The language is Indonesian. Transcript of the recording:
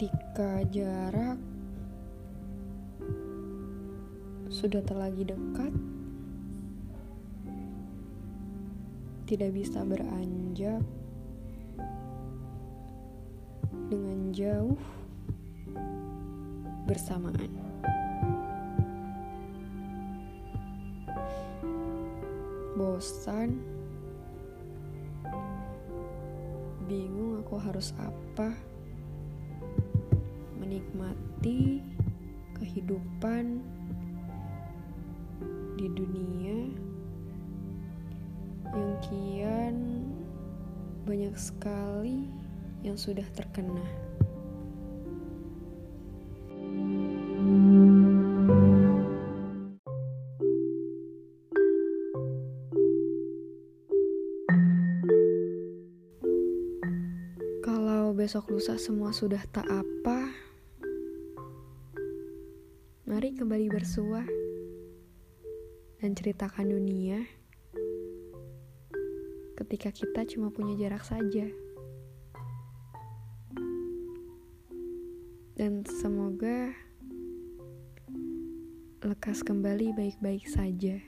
Ketika jarak sudah terlagi dekat, tidak bisa beranjak dengan jauh bersamaan. Bosan, bingung aku harus apa, menikmati kehidupan di dunia yang kian banyak sekali yang sudah terkena. Kalau besok lusa semua sudah tak apa, mari kembali bersuah dan ceritakan dunia ketika kita cuma punya jarak saja. Dan semoga lekas kembali baik-baik saja.